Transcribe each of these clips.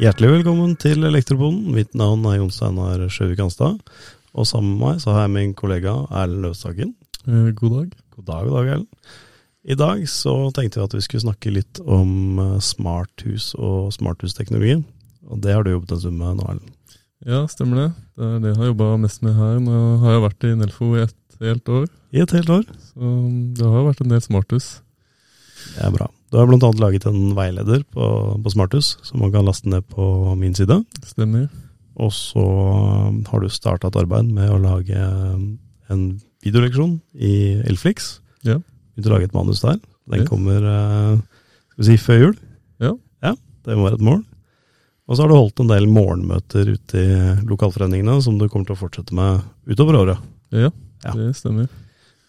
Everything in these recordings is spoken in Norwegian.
Hjertelig velkommen til Elektropoden. Mitt navn er Jon Steinar Sjøvik Anstad. Og sammen med meg så har jeg min kollega Erlend Løvstaken. Eh, god dag. God dag, god dag, Erlend. I dag så tenkte vi at vi skulle snakke litt om eh, smarthus og smarthusteknologi. Og det har du jobbet en stund med nå, Erlend. Ja, stemmer det. Det er det jeg har jobba mest med her. Nå har jeg vært i Nelfo i et helt år. I et helt år. Så det har vært en del smarthus. Det er bra. Du har bl.a. laget en veileder på, på Smarthus, som man kan laste ned på min side. Stemmer. Og så har du starta et arbeid med å lage en videoleksjon i Elflix. Ja. Begynte å lage et manus der. Den Yes. kommer eh, skal vi si før jul. Ja. ja. Det må være et mål. Og så har du holdt en del morgenmøter ute i lokalforeningene som du kommer til å fortsette med utover året. Ja, Ja. det stemmer.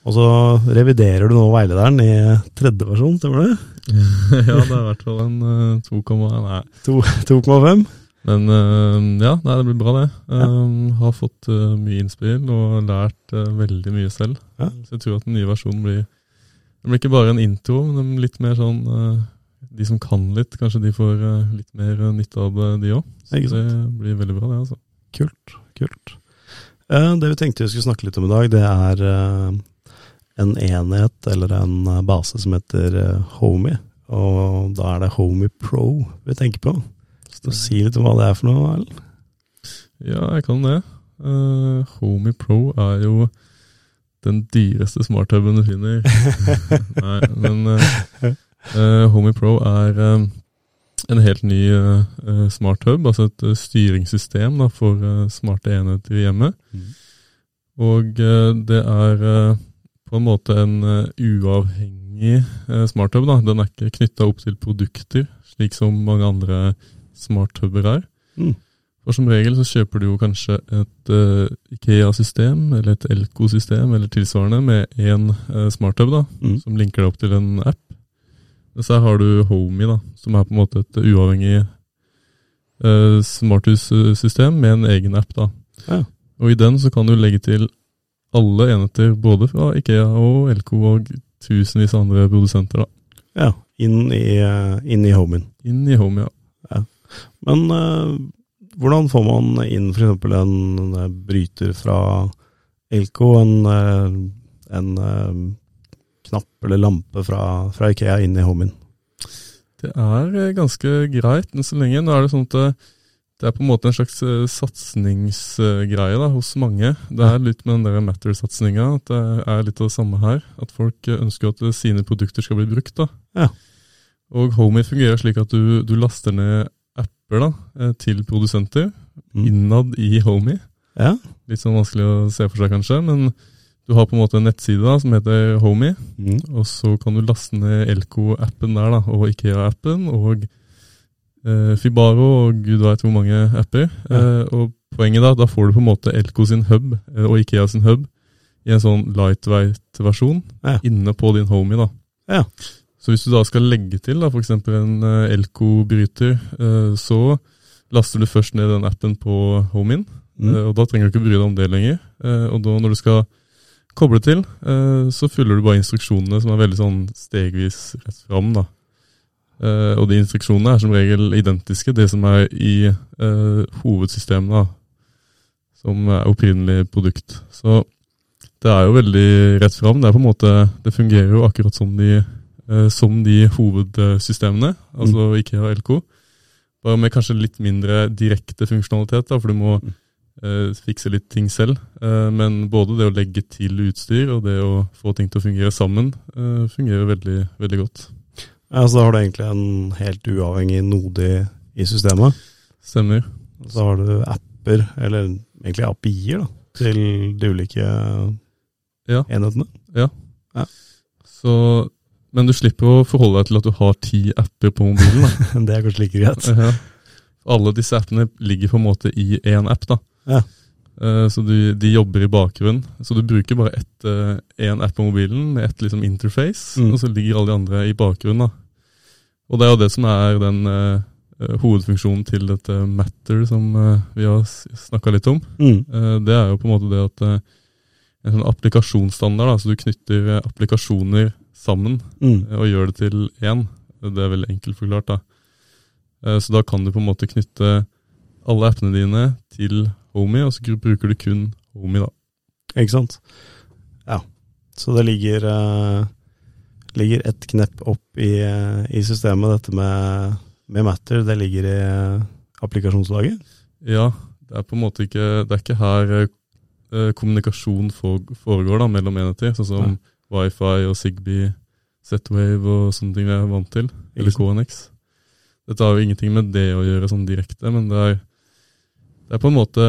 Og så reviderer du nå veilederen i tredje versjon, stemmer det? ja, det er i hvert fall en eh, 2, nei. 2,5. Men eh, ja, nei, det blir bra, det. Um, har fått uh, mye innspill og lært uh, veldig mye selv. Ja. Så jeg tror at den nye versjonen blir Det blir ikke bare en intro, men litt mer sånn uh, De som kan litt, kanskje de får eh, litt mer eh, nytte av det, de òg. Så det blir veldig bra, det. altså. Kult, kult. Eh, Det vi tenkte vi skulle snakke litt om i dag, det er eh, en enhet eller en eh, base som heter Homie. Og da er det Homie Pro vi tenker på. Så Si litt om hva det er for noe, Erlend. Ja, jeg kan det. Uh, Homie Pro er jo den dyreste smarthuben du finner. Nei, men uh, uh, Homey Pro er um, en helt ny uh, smarthub, altså et styringssystem da, for smarte enheter i hjemmet. Og uh, det er på en måte en uh, uavhengig uh, smarthub. Da. Den er ikke knytta opp til produkter, slik som mange andre smarthuber er. Mm. For som regel så kjøper du jo kanskje et uh, Ikea-system, eller et Elko-system, eller tilsvarende, med én uh, smarthub, da, Mm. som linker deg opp til en app. Og så har du Homey, da, som er på en måte et uavhengig uh, smarthussystem med en egen app, da. Ja. Og i den så kan du legge til alle enheter, både fra Ikea og LK og tusenvis av andre produsenter, da. Ja, inn i, homen. inn i homen. Inn i Homey, ja. Men eh, hvordan får man inn f.eks. en eh, bryter fra LK, en, eh, en eh, knapp eller lampe fra, fra Ikea inn i homen? Det er eh, ganske greit men så lenge. Nå er det sånn at det, er på en måte en slags eh, satsingsgreie hos mange. Det er litt med den der Matter-satsinga, at det er litt av det samme her. At folk eh, ønsker at sine produkter skal bli brukt. da. Ja. Og Homey fungerer slik at du, du laster ned apper da, eh, til produsenter Mm. innad i Homey. Ja. Litt sånn vanskelig å se for seg, kanskje, men du har på en måte en nettside da, som heter Homey. Mm. Og så kan du laste ned Elko-appen der, da, og Ikea-appen, og eh, Fibaro, og gud veit hvor mange apper. Ja. Eh, og poenget da, da får du på en måte Elko sin hub, eh, og Ikea sin hub, i en sånn lightweight-versjon, Ja. inne på din homie. da. Ja. Så hvis du da skal legge til da, eksempel en Elko-bryter, eh, så laster du først ned den appen på homien. Mm. Og da trenger du ikke bry deg om det lenger. Eh, og da når du skal koble til, eh, så følger du bare instruksjonene som er veldig sånn stegvis rett fram. da. Eh, og de instruksjonene er som regel identiske, det som er i uh, hovedsystemet, da, som er opprinnelig produkt. Så det er jo veldig rett fram. Det er på en måte, det fungerer jo akkurat som de, uh, som de hovedsystemene, altså IKEA og LK. Bare med kanskje litt mindre direkte funksjonalitet, da, for du må Mm. eh, fikse litt ting selv. Eh, men både det å legge til utstyr og det å få ting til å fungere sammen, eh, fungerer veldig, veldig godt. Ja, så da har du egentlig en helt uavhengig node i, systemet. Stemmer. Så har du apper, eller egentlig API-er, da, til de ulike Ja. enhetene. Så, men du slipper å forholde deg til at du har ti apper på mobilen. Da. Det er kanskje like greit. Ja. Alle disse appene ligger på en måte i én app. da. Ja. Eh, Så de, de jobber i bakgrunnen. Så du bruker bare én app på mobilen med ett liksom interface, Mm. og så ligger alle de andre i bakgrunnen. da. Og det er jo det som er den eh, eh, hovedfunksjonen til dette Matter som uh, vi har snakka litt om. Mm. Uh, det er jo på en måte det at eh, en sånn applikasjonsstandard, da, så du knytter eh, applikasjoner sammen Mm. eh, og gjør det til én. Det er veldig enkelt forklart. da. Eh, så da kan du på en måte knytte alle appene dine til Homey, og så bruker du kun Homey, da. Ikke sant? Ja. Så det ligger, uh, ligger et knepp opp i, uh, i, systemet, dette med, med Matter. Det ligger i uh, applikasjonslaget? Ja, det er på en måte ikke Det er ikke her kommunikasjon foregår da, mellom enheter, sånn som ja. Wifi og Zigbee, Z-Wave og sånne ting vi er vant til. Eller KNX. Dette har jo ingenting med det å gjøre sånn direkte, men det er, det er på en måte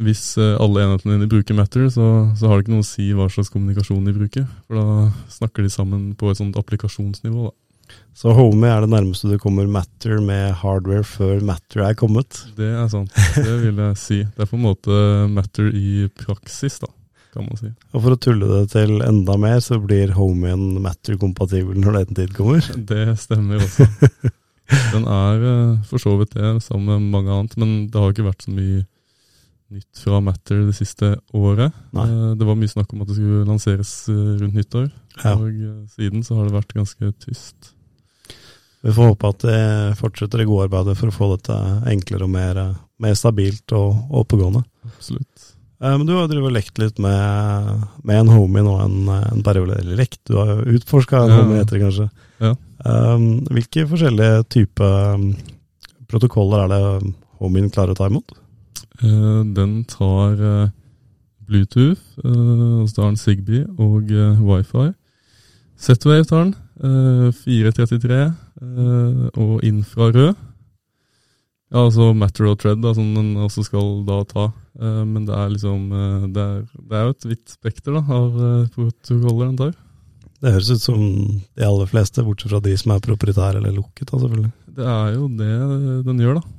hvis eh, alle enhetene dine bruker Matter, så, så, har det ikke noe å si hva slags kommunikasjon de bruker. For da snakker de sammen på et sånt applikasjonsnivå. da. Så Home er det nærmeste du kommer Matter med hardware før Matter er kommet? Det er sant, det vil jeg si. Det er på en måte Matter i praksis, da, kan man si. Og for å tulle det til enda mer, så blir Homien Matter-kompatibel når den tid kommer? Det stemmer også. Den er eh, for så vidt det, sammen med mange annet, men det har ikke vært så mye nytt fra Matter det siste året. Nei. Eh, det var mye snakk om at det skulle lanseres eh, rundt nyttår, ja. og siden så har det vært ganske tyst. Vi får håpe at det fortsetter det gode arbeidet for å få dette enklere og mer, mer stabilt og oppegående. Absolutt. Men du har drevet lekt litt med, med, en homie nå en, en periode, eller lekt, du har jo utforska en ja. homie, heter det kanskje. Ja. Um, hvilke forskjellige typer protokoller er det homien klarer å ta imot? Eh, den tar eh, Bluetooth, eh, og så tar den Zigbee og wifi. Z-Wave tar den. 433 og infrarød. Ja, altså Matter og Tread, da, som den også skal da ta. men det er liksom det er, det er jo et vidt spekter da, av protokoller den tar. Det høres ut som de aller fleste, bortsett fra de som er proprietære eller lukket. da, selvfølgelig. Det er jo det den gjør, da.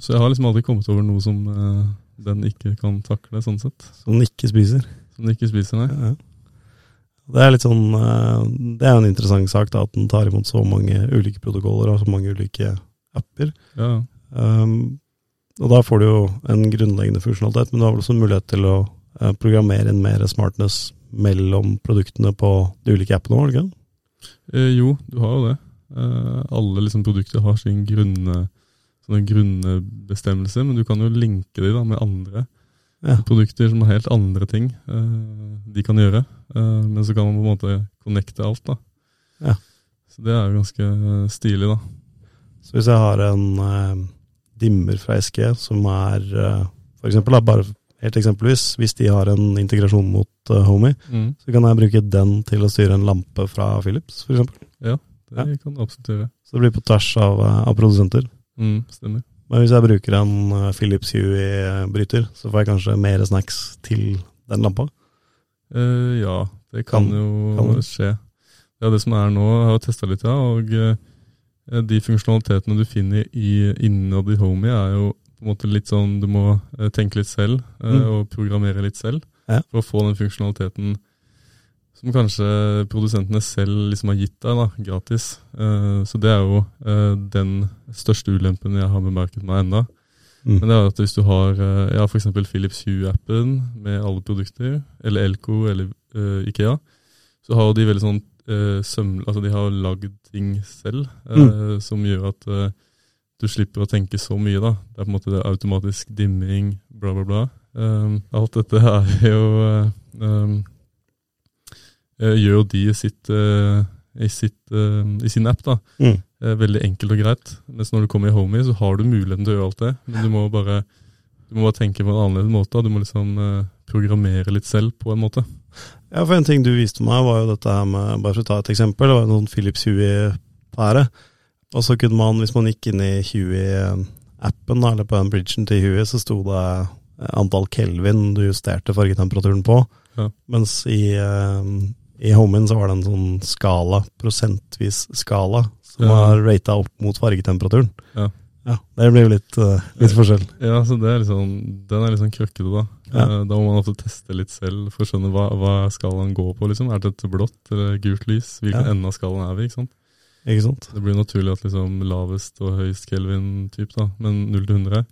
Så jeg har liksom aldri kommet over noe som den ikke kan takle, sånn sett. Som den ikke spiser? Som den ikke spiser, nei. Ja, ja. Det er litt sånn Det er en interessant sak, da, at den tar imot så mange ulike protokoller og så mange ulike apper. Ja. Um, og da får du jo en grunnleggende funksjonalitet, men du har vel også en mulighet til å uh, programmere inn mer smartness mellom produktene på de ulike appene òg, ikke Eh, jo, du har jo det. alle liksom produkter har sin grunne sånne grunnbestemmelser, men du kan jo linke de da med andre ja. produkter som har helt andre ting eh, de kan gjøre. Uh, men så kan man på en måte connecte alt, da. Ja. Så det er jo ganske stilig, da. Så hvis jeg har en eh, dimmer fra SG som er for eksempel, da, bare helt eksempelvis, hvis de har en integrasjon mot Homey, mm. så kan jeg bruke den til å styre en lampe fra Philips, f.eks. Ja, det ja. kan du absolutt gjøre. Så det blir på tvers av, av produsenter. Mm, stemmer. Men hvis jeg bruker en uh, Philips Huey-bryter, så får jeg kanskje mer snacks til den lampa? Uh, ja, det kan, kan jo kan skje. Ja, det som er nå, jeg har testa litt, ja, og uh, de funksjonalitetene du finner i, innad i Homey, er jo på en måte litt sånn Du må uh, tenke litt selv, mm. og programmere litt selv, ja. for å få den funksjonaliteten som kanskje produsentene selv liksom har gitt deg, da, gratis. Uh, så det er jo uh, den største ulempen jeg har bemerket meg enda. Mm. Men det er at hvis du har uh, ja, f.eks. Philips Hue-appen med alle produkter, eller Elko eller Ikea, så har de veldig sånn søm... Altså de har lagd ting selv mm. som gjør at du slipper å tenke så mye, da. Det er på en måte det automatisk dimming, bla, bla, bla. alt dette er jo um, gjør jo de sitt, i, sitt, i, sin app. da. Mm. Veldig enkelt og greit. Mens når du kommer i Homey, så har du muligheten til å gjøre alt det. Men du må bare, du må bare tenke på en annerledes måte. Du må liksom programmere litt selv, på en måte. Ja, for en ting du viste meg, var jo dette her med Bare for å ta et eksempel. Det var noen Philips Hue-pære. Og så kunne man, hvis man gikk inn i Hue-appen, eller på den bridgen til Hue, så sto det antall kelvin du justerte fargetemperaturen på. Ja. Mens i i Homen så var det en sånn skala, prosentvis skala, som ja. var rata opp mot fargetemperaturen. Ja. Ja det blir jo litt, uh, litt, forskjell. Ja, så er liksom, Den er litt sånn krøkkete, da. Ja. Uh, da må man ofte teste litt selv for å skjønne hva, hva skalaen går på. liksom. Er dette blått eller gult lys? Hvilken ja. ende av skalaen er vi? ikke sant? Ikke sant? Det blir naturlig at liksom lavest og høyest kelvin-type, da, men 0 til 100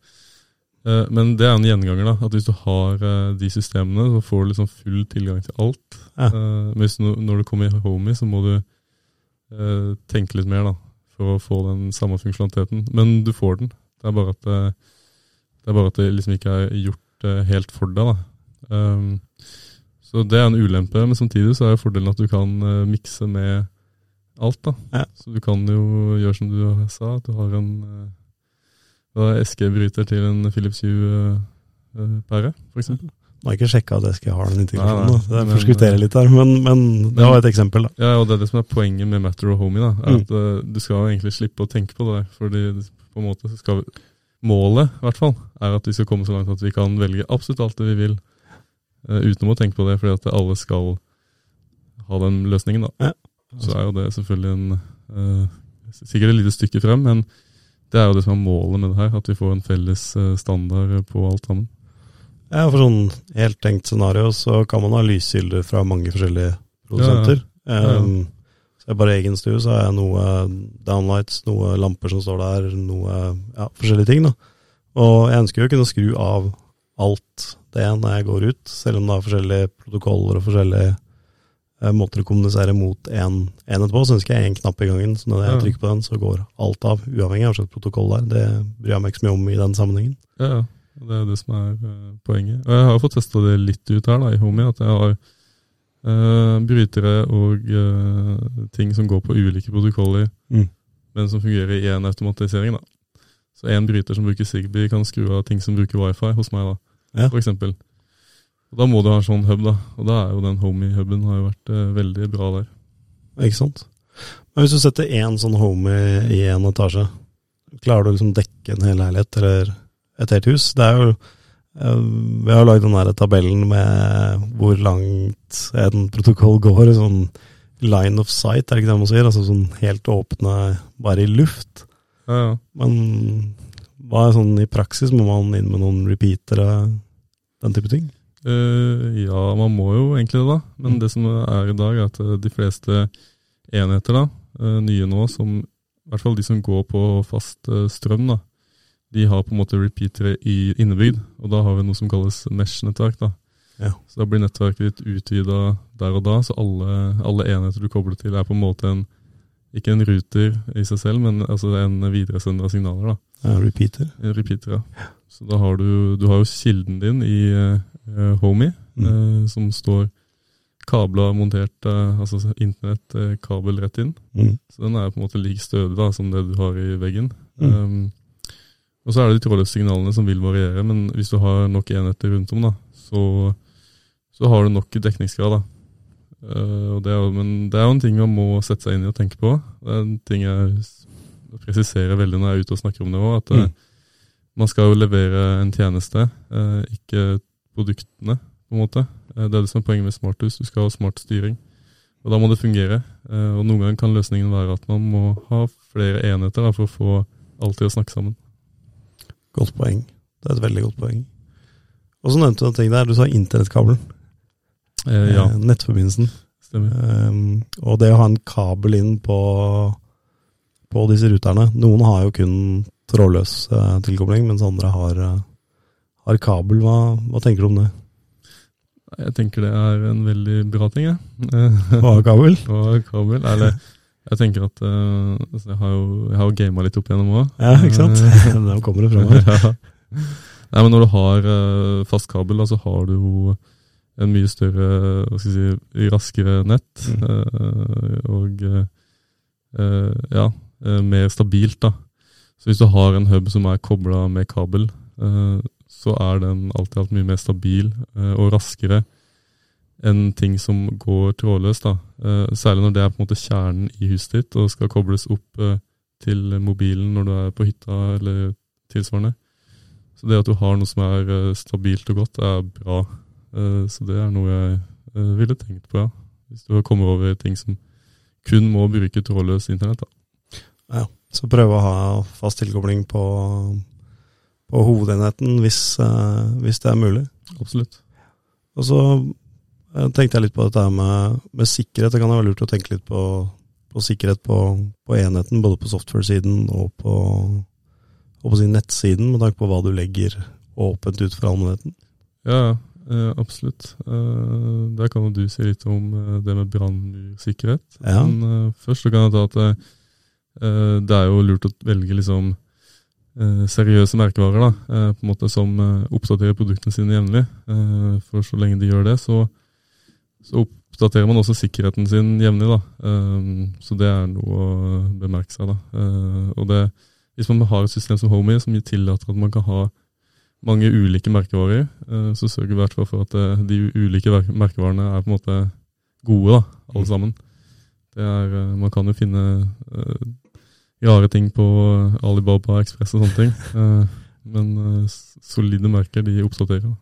Eh, men det er en gjenganger. da, at Hvis du har eh, de systemene, så får du liksom full tilgang til alt. Ja. Eh, men hvis du, når du kommer i Homey, så må du tenke litt mer. da. For å få den samme funksjonaliteten. Men du får den. Det er bare at det, det, er bare at det liksom ikke er gjort eh, helt for deg. da. Um, så det er en ulempe, men samtidig så er fordelen at du kan uh, mikse med alt. da. Ja. Så du kan jo gjøre som du sa, at du har en uh, SG-bryter til en Philips Hue-pære, uh, f.eks. Nå har jeg ikke sjekka at jeg ha den integrasjonen, Nei, nei. Men- forskutterer litt her, men, men det var et eksempel, da. Ja, og det er det som er poenget med Matter og Homie. da, er Mm. at mm. Du skal egentlig slippe å tenke på det. fordi på en måte skal vi, Målet i hvert fall, er at vi skal komme så langt at vi kan velge absolutt alt det vi vil uh, uten å tenke på det, fordi at alle skal ha den løsningen. da. Ja. Så er jo det selvfølgelig en uh, sikkert et lite stykke frem, men det er jo det som er målet med det her. At vi får en felles standard på alt sammen. Ja, for sånn helt tenkt scenario så kan man ha lyskilder fra mange forskjellige produsenter. Ja, ja. Um, så jeg bare egen stue så har jeg noe downlights, noe lamper som står der, noe ja, forskjellige ting. da. Og jeg ønsker jo å kunne skru av alt det når jeg går ut, selv om det er forskjellige protokoller og forskjellige eh, måter å kommunisere mot en enhet på. Så ønsker jeg én knapp i gangen, så når jeg trykker på den, så går alt av, uavhengig av hva slags protokoll det er. Det bryr jeg meg ikke så mye om i den sammenhengen. Ja, ja. Det er det som er eh, poenget. Og jeg har fått testa det litt ut her da, i Homie. At jeg har uh, brytere og uh, ting som går på ulike protokoller, Mm. men som fungerer i én automatisering. da. Så en bryter som bruker Zigbee, kan skru av ting som bruker wifi hos meg, da, Ja. for eksempel. Og Da må du ha en sånn hub, da. Og da er jo den Homie-huben har jo vært uh, veldig bra der. Ikke sant? Men hvis du setter én sånn homie i en etasje, klarer du å liksom dekke en hel leilighet eller et helt hus? Det er jo eh, Vi har lagd den der tabellen med hvor langt en protokoll går. Sånn line of sight, er det ikke det man sier? Altså sånn helt åpne, bare i luft. Ja, ja. Men hva er sånn i praksis? Må man inn med noen repeatere, den type ting? Uh, ja, man må jo egentlig det, da. Men Mm. det som er i dag, er at eh, de fleste enheter, da, nye nå, som i hvert fall de som går på fast strøm, da, de har på en måte repeatere i innebygd. Og da har vi noe som kalles mesh-nettverk. da. Ja. Så da blir nettverket ditt utvida der og da, så alle, alle enheter du kobler til, er på en måte en ikke en ruter i seg selv, men altså en videresender av signaler. da. Ja, repeater. En repeater, ja. Så da har du, du har jo kilden din i uh, Homie, Mm. uh, som står kabla montert, uh, altså internett, eh, kabel rett inn. Mm. Så den er på en måte lik stødig da, som det du har i veggen. Mm. Um, og så er det de trådløse signalene som vil variere, men hvis du har nok enheter rundt om, da, så, så har du nok dekningsgrad. da. Uh, og det er, men det er jo en ting man må sette seg inn i og tenke på. Det er en ting jeg presiserer veldig når jeg er ute og snakker om det òg, at eh, Mm. man skal jo levere en tjeneste, uh, ikke produktene, på en måte. Uh, det er det som er poenget med smarthus. Du skal ha smart styring. Og da må det fungere. Og noen ganger kan løsningen være at man må ha flere enheter da, for å få alt til å snakke sammen. Godt poeng. Det er et veldig godt poeng. Og så nevnte du en ting der. Du sa internettkabelen. Eh, ja, Eh, Nettforbindelsen. stemmer. Um, og det å ha en kabel inn på, på disse ruterne Noen har jo kun trådløs eh, tilkobling, mens andre har, eh, har kabel. Hva, hva tenker du om det? Jeg tenker det er en veldig bra ting, jeg. Å ha kabel? Å kabel. Eller jeg tenker at uh, altså, Jeg har jo, jeg har gama litt opp igjennom òg. Ja, ikke sant? Nå kommer det framover. ja. Nei, men når du har uh, fast kabel, så har du jo en mye større, hva skal jeg si, raskere nett. Mm. Uh, og ja, mer stabilt, da. Så hvis du har en hub som er kobla med kabel, så er den alltid alt mye mer stabil og raskere enn ting som går trådløst. da. Eh, særlig når det er på en måte kjernen i huset ditt og skal kobles opp eh, til mobilen når du er på hytta eller tilsvarende. Så det at du har noe som er eh, stabilt og godt, er bra. Så det er noe jeg ville tenkt på, ja. Hvis du kommer over ting som kun må bruke trådløst internett. da. Ja, Så prøve å ha fast tilkobling på, på hovedenheten hvis, hvis det er mulig. Absolutt. Og så tenkte jeg litt på dette med, med sikkerhet. Det kan være lurt å tenke litt på, på sikkerhet på, på enheten, både på software-siden og på, og på sin nettsiden, med tanke på hva du legger åpent ut for allmennheten. Ja, eh, absolutt. Eh, der kan jo du si litt om eh, det med brannmursikkerhet. Ja. Men eh, først kan jeg ta at eh, eh, det er jo lurt å velge liksom eh, seriøse merkevarer da, eh, på en måte som eh, oppdaterer produktene sine jevnlig. Eh, for så lenge de gjør det, så, så oppdaterer man også sikkerheten sin jevnlig. da. Eh, så det er noe å bemerke seg. da. Eh, og det, hvis man har et system som Homey som tillater at man kan ha mange ulike merkevarer, eh, så sørger vi i hvert fall for at eh, de ulike merkevarene er på en måte gode, da, alle Mm. sammen. Det er, eh, man kan jo finne rare ting på Alibaba, Ekspress og sånne ting. men solide merker, de oppdaterer.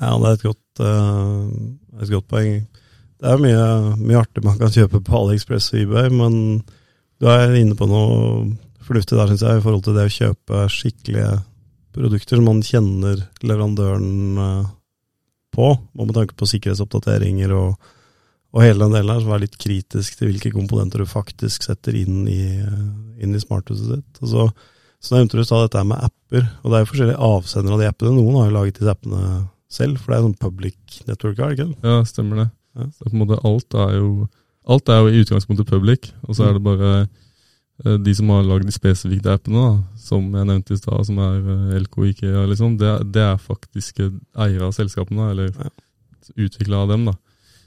Ja, det er et godt, eh, et godt poeng. Det er mye, mye artig man kan kjøpe på AliExpress og eBay, men du er inne på noe fornuftig der, syns jeg, i forhold til det å kjøpe skikkelige produkter som man kjenner leverandøren eh, på, og med tanke på sikkerhetsoppdateringer og, og hele den delen her, så er litt kritisk til hvilke komponenter du faktisk setter inn i, eh, inn i smarthuset ditt. Og så, nevnte du dette med apper, og det er jo forskjellige avsendere av de appene. Noen har jo laget disse appene selv, for det er sånn public network, er det ikke det? Ja, stemmer det. Ja. Så på en måte alt er jo Alt er jo i utgangspunktet public, og så er det bare eh, de som har lagd de spesifikke appene, da, som jeg nevnte i stad, som er eh, LK og IKEA, liksom, det, det er faktisk eiere av selskapene, eller Ja. utvikla av dem. da.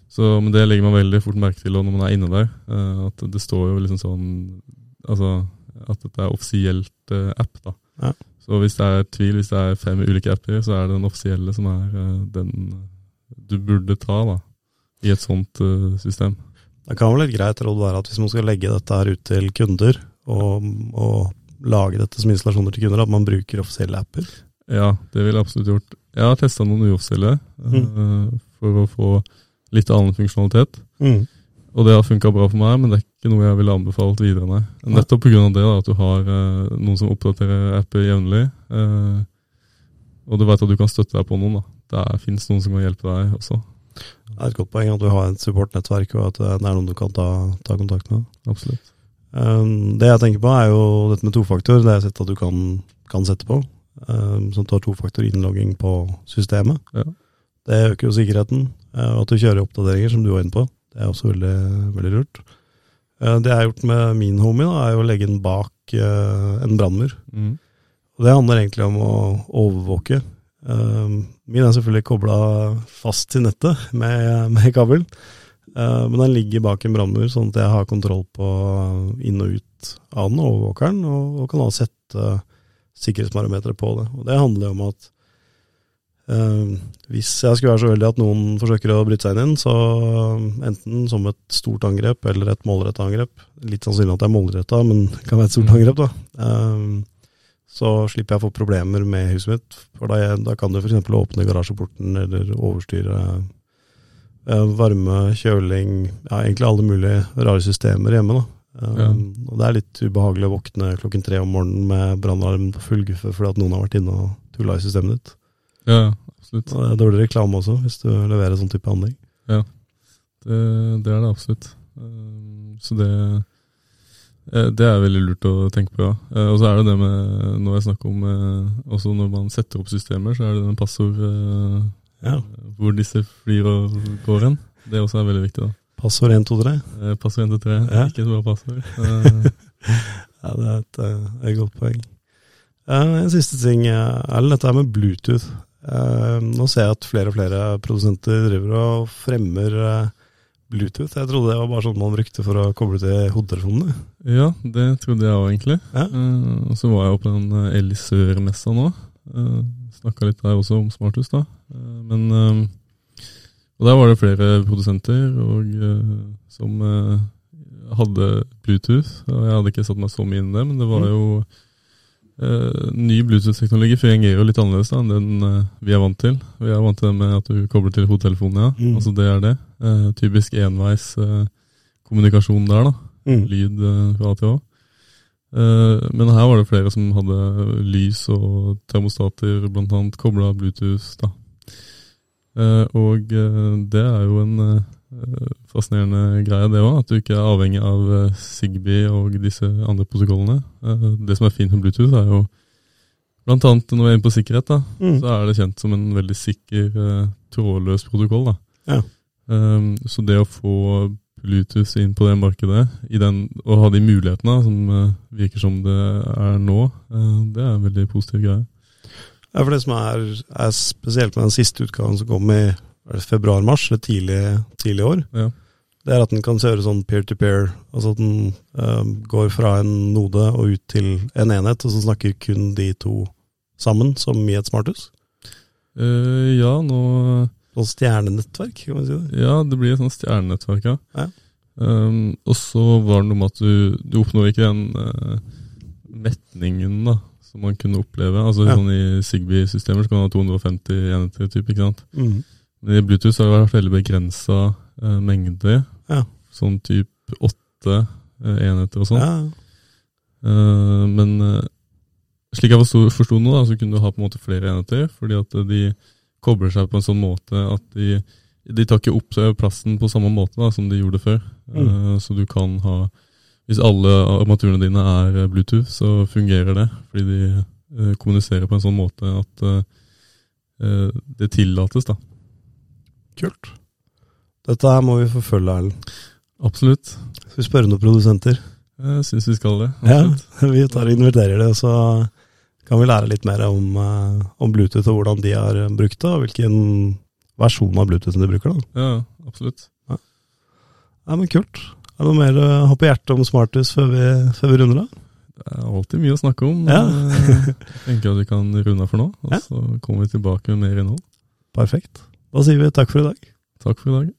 Så, men det legger man veldig fort merke til når man er inne der. eh, At det står jo liksom sånn Altså at dette er offisielt app. da. Ja. Så hvis det er tvil, hvis det er fem ulike apper, så er det den offisielle som er eh, den du burde ta da, i et sånt eh, system. Det kan vel et greit råd være at hvis man skal legge dette her ut til kunder, og, og lage dette som installasjoner til kunder, at man bruker offisielle apper. Ja, det ville jeg absolutt gjort. Jeg har testa noen uoffisielle mm. for å få litt annen funksjonalitet. Og det har funka bra for meg, men det er ikke noe jeg ville anbefalt videre. Nei. Nettopp pga. det da, at du har eh, noen som oppdaterer apper jevnlig. eh, og du vet at du kan støtte deg på noen. da. Det fins noen som kan hjelpe deg også. Det er et godt poeng at du har et supportnettverk, og at det er noen du kan ta, ta kontakt med. Absolutt. Um, det jeg tenker på, er jo dette med tofaktor. Det har jeg sett at du kan, kan sette på. Um, sånn at du har tofaktor innlogging på systemet. Ja. Det øker jo sikkerheten. uh, Og at du kjører oppdateringer, som du var inne på. Det er også veldig, veldig lurt. Uh, det jeg har gjort med min homie, da, er å legge den bak uh, en brannmur. Mm. Det handler egentlig om å overvåke. Um, min er selvfølgelig kobla fast til nettet med, med kabel. Men den ligger bak en brannmur, sånn at jeg har kontroll på inn og ut av den, overvåkeren, og, og kan da sette sikkerhetsbarometeret på det. Og det handler jo om at hvis jeg skulle være så uheldig at noen forsøker å bryte seg inn, så enten som et stort angrep eller et målretta angrep, litt sannsynlig at det er målretta, men det kan være et stort angrep, da. Um, så slipper jeg å få problemer med huset mitt. For da, da kan du f.eks. åpne garasjeporten eller overstyre eh, varme, kjøling Ja, egentlig alle mulige rare systemer hjemme. da. Ja. Og det er litt ubehagelig å våkne klokken tre om morgenen med brannalarm på full guffe fordi at noen har vært inne og tulla i systemet ditt. Ja, absolutt. Og det er dårlig reklame også, hvis du leverer sånn type anlegg. Det, det er det absolutt. Um, Så det eh, det er veldig lurt å tenke på, ja. Eh, Og så er det det med Når jeg snakker om eh, Også når man setter opp systemer, så er det den passord eh, Ja. hvor disse flyr og går hen. Det også er veldig viktig. da. Passord 1, 2, 3. Eh, Passord 1 til 3, Ja. ikke et bra passord. Eh, Ja, det er et, eh, et godt poeng. Eh, En siste ting, eh, Erlend, dette her med Bluetooth. Eh, Nå ser jeg at flere og flere produsenter driver og fremmer eh, Bluetooth. Jeg trodde det var bare sånn man brukte for å koble til hodetelefonene. Ja, det trodde jeg òg, egentlig. Ja. Eh, og så var jeg oppe på den Elisør-messa nå. Snakka litt der også om smarthus, da. Men Og der var det flere produsenter og, som hadde Bluetooth. Og jeg hadde ikke satt meg så mye inn i det, men det var Mm. Eh, Ny Bluetooth-teknologi fungerer jo litt annerledes da enn den uh, vi er vant til. Vi er vant til det med at du kobler til hodetelefonen, ja. Mm. Altså det er det. Uh, typisk enveis kommunikasjon der, da lyd eh, fra A til Å. Men her var det flere som hadde lys og termostater, blant annet kobla Bluetooth. da. Og det er jo en fascinerende greie, det òg. At du ikke er avhengig av Sigby Zigbee og disse andre protokollene. Eh, Det som er fint med Bluetooth, er jo blant annet når vi er inne på sikkerhet, da, Mm. så er det kjent som en veldig sikker eh, trådløs protokoll. da. Ja. Um, så det å få Bluetooth inn på det markedet, i den, og ha de mulighetene som eh, virker som det er nå, eh, det er en veldig positiv greie. Ja, for det som er, er spesielt med den siste utgaven som kom i februar-mars, eller tidlig, tidlig år, Ja. det er at den kan kjøre sånn peer-to-peer. Altså at den eh, går fra en node og ut til en enhet, og så snakker kun de to sammen, som i et smarthus. Uh, ja, nå Sånn stjernenettverk, kan man si det. Ja, det blir et sånt stjernenettverk, ja. Ja. Um, og så var det noe med at du, du oppnår ikke den uh, metningen da, som man kunne oppleve. Altså Ja. sånn I Zigbee-systemer så kan man ha 250 enheter, typ, ikke sant? Mhm. Men i Bluetooth har det vært veldig begrensa eh, mengde. Ja. Sånn type åtte eh, enheter og sånn. Ja. Eh, men uh, slik jeg forsto, nå, da, så kunne du ha på en måte flere enheter, fordi at uh, de kobler seg på en sånn måte at de, de tar ikke opp plassen på samme måte da, som de gjorde før. Mm. Så du kan ha Hvis alle armaturene dine er Bluetooth, så fungerer det, fordi de kommuniserer på en sånn måte at det tillates, da. Kult. Dette her må vi forfølge, Erlend. Absolutt. Skal vi spørre noen produsenter? Jeg syns vi skal det. Ja, vi tar og inviterer det, og så kan vi lære litt mer om, eh, om Bluetooth og hvordan de har brukt det, og hvilken versjon av Bluetooth de bruker. da. Ja, absolutt. Ja, men Kult. Er det noe mer å ha på hjertet om smarthus før vi, før vi runder av? Det er alltid mye å snakke om. Ja. eh, jeg tenker at vi kan runde av for nå, og Ja. så kommer vi tilbake med mer innhold. Perfekt. Da sier vi takk for i dag. Takk for i dag.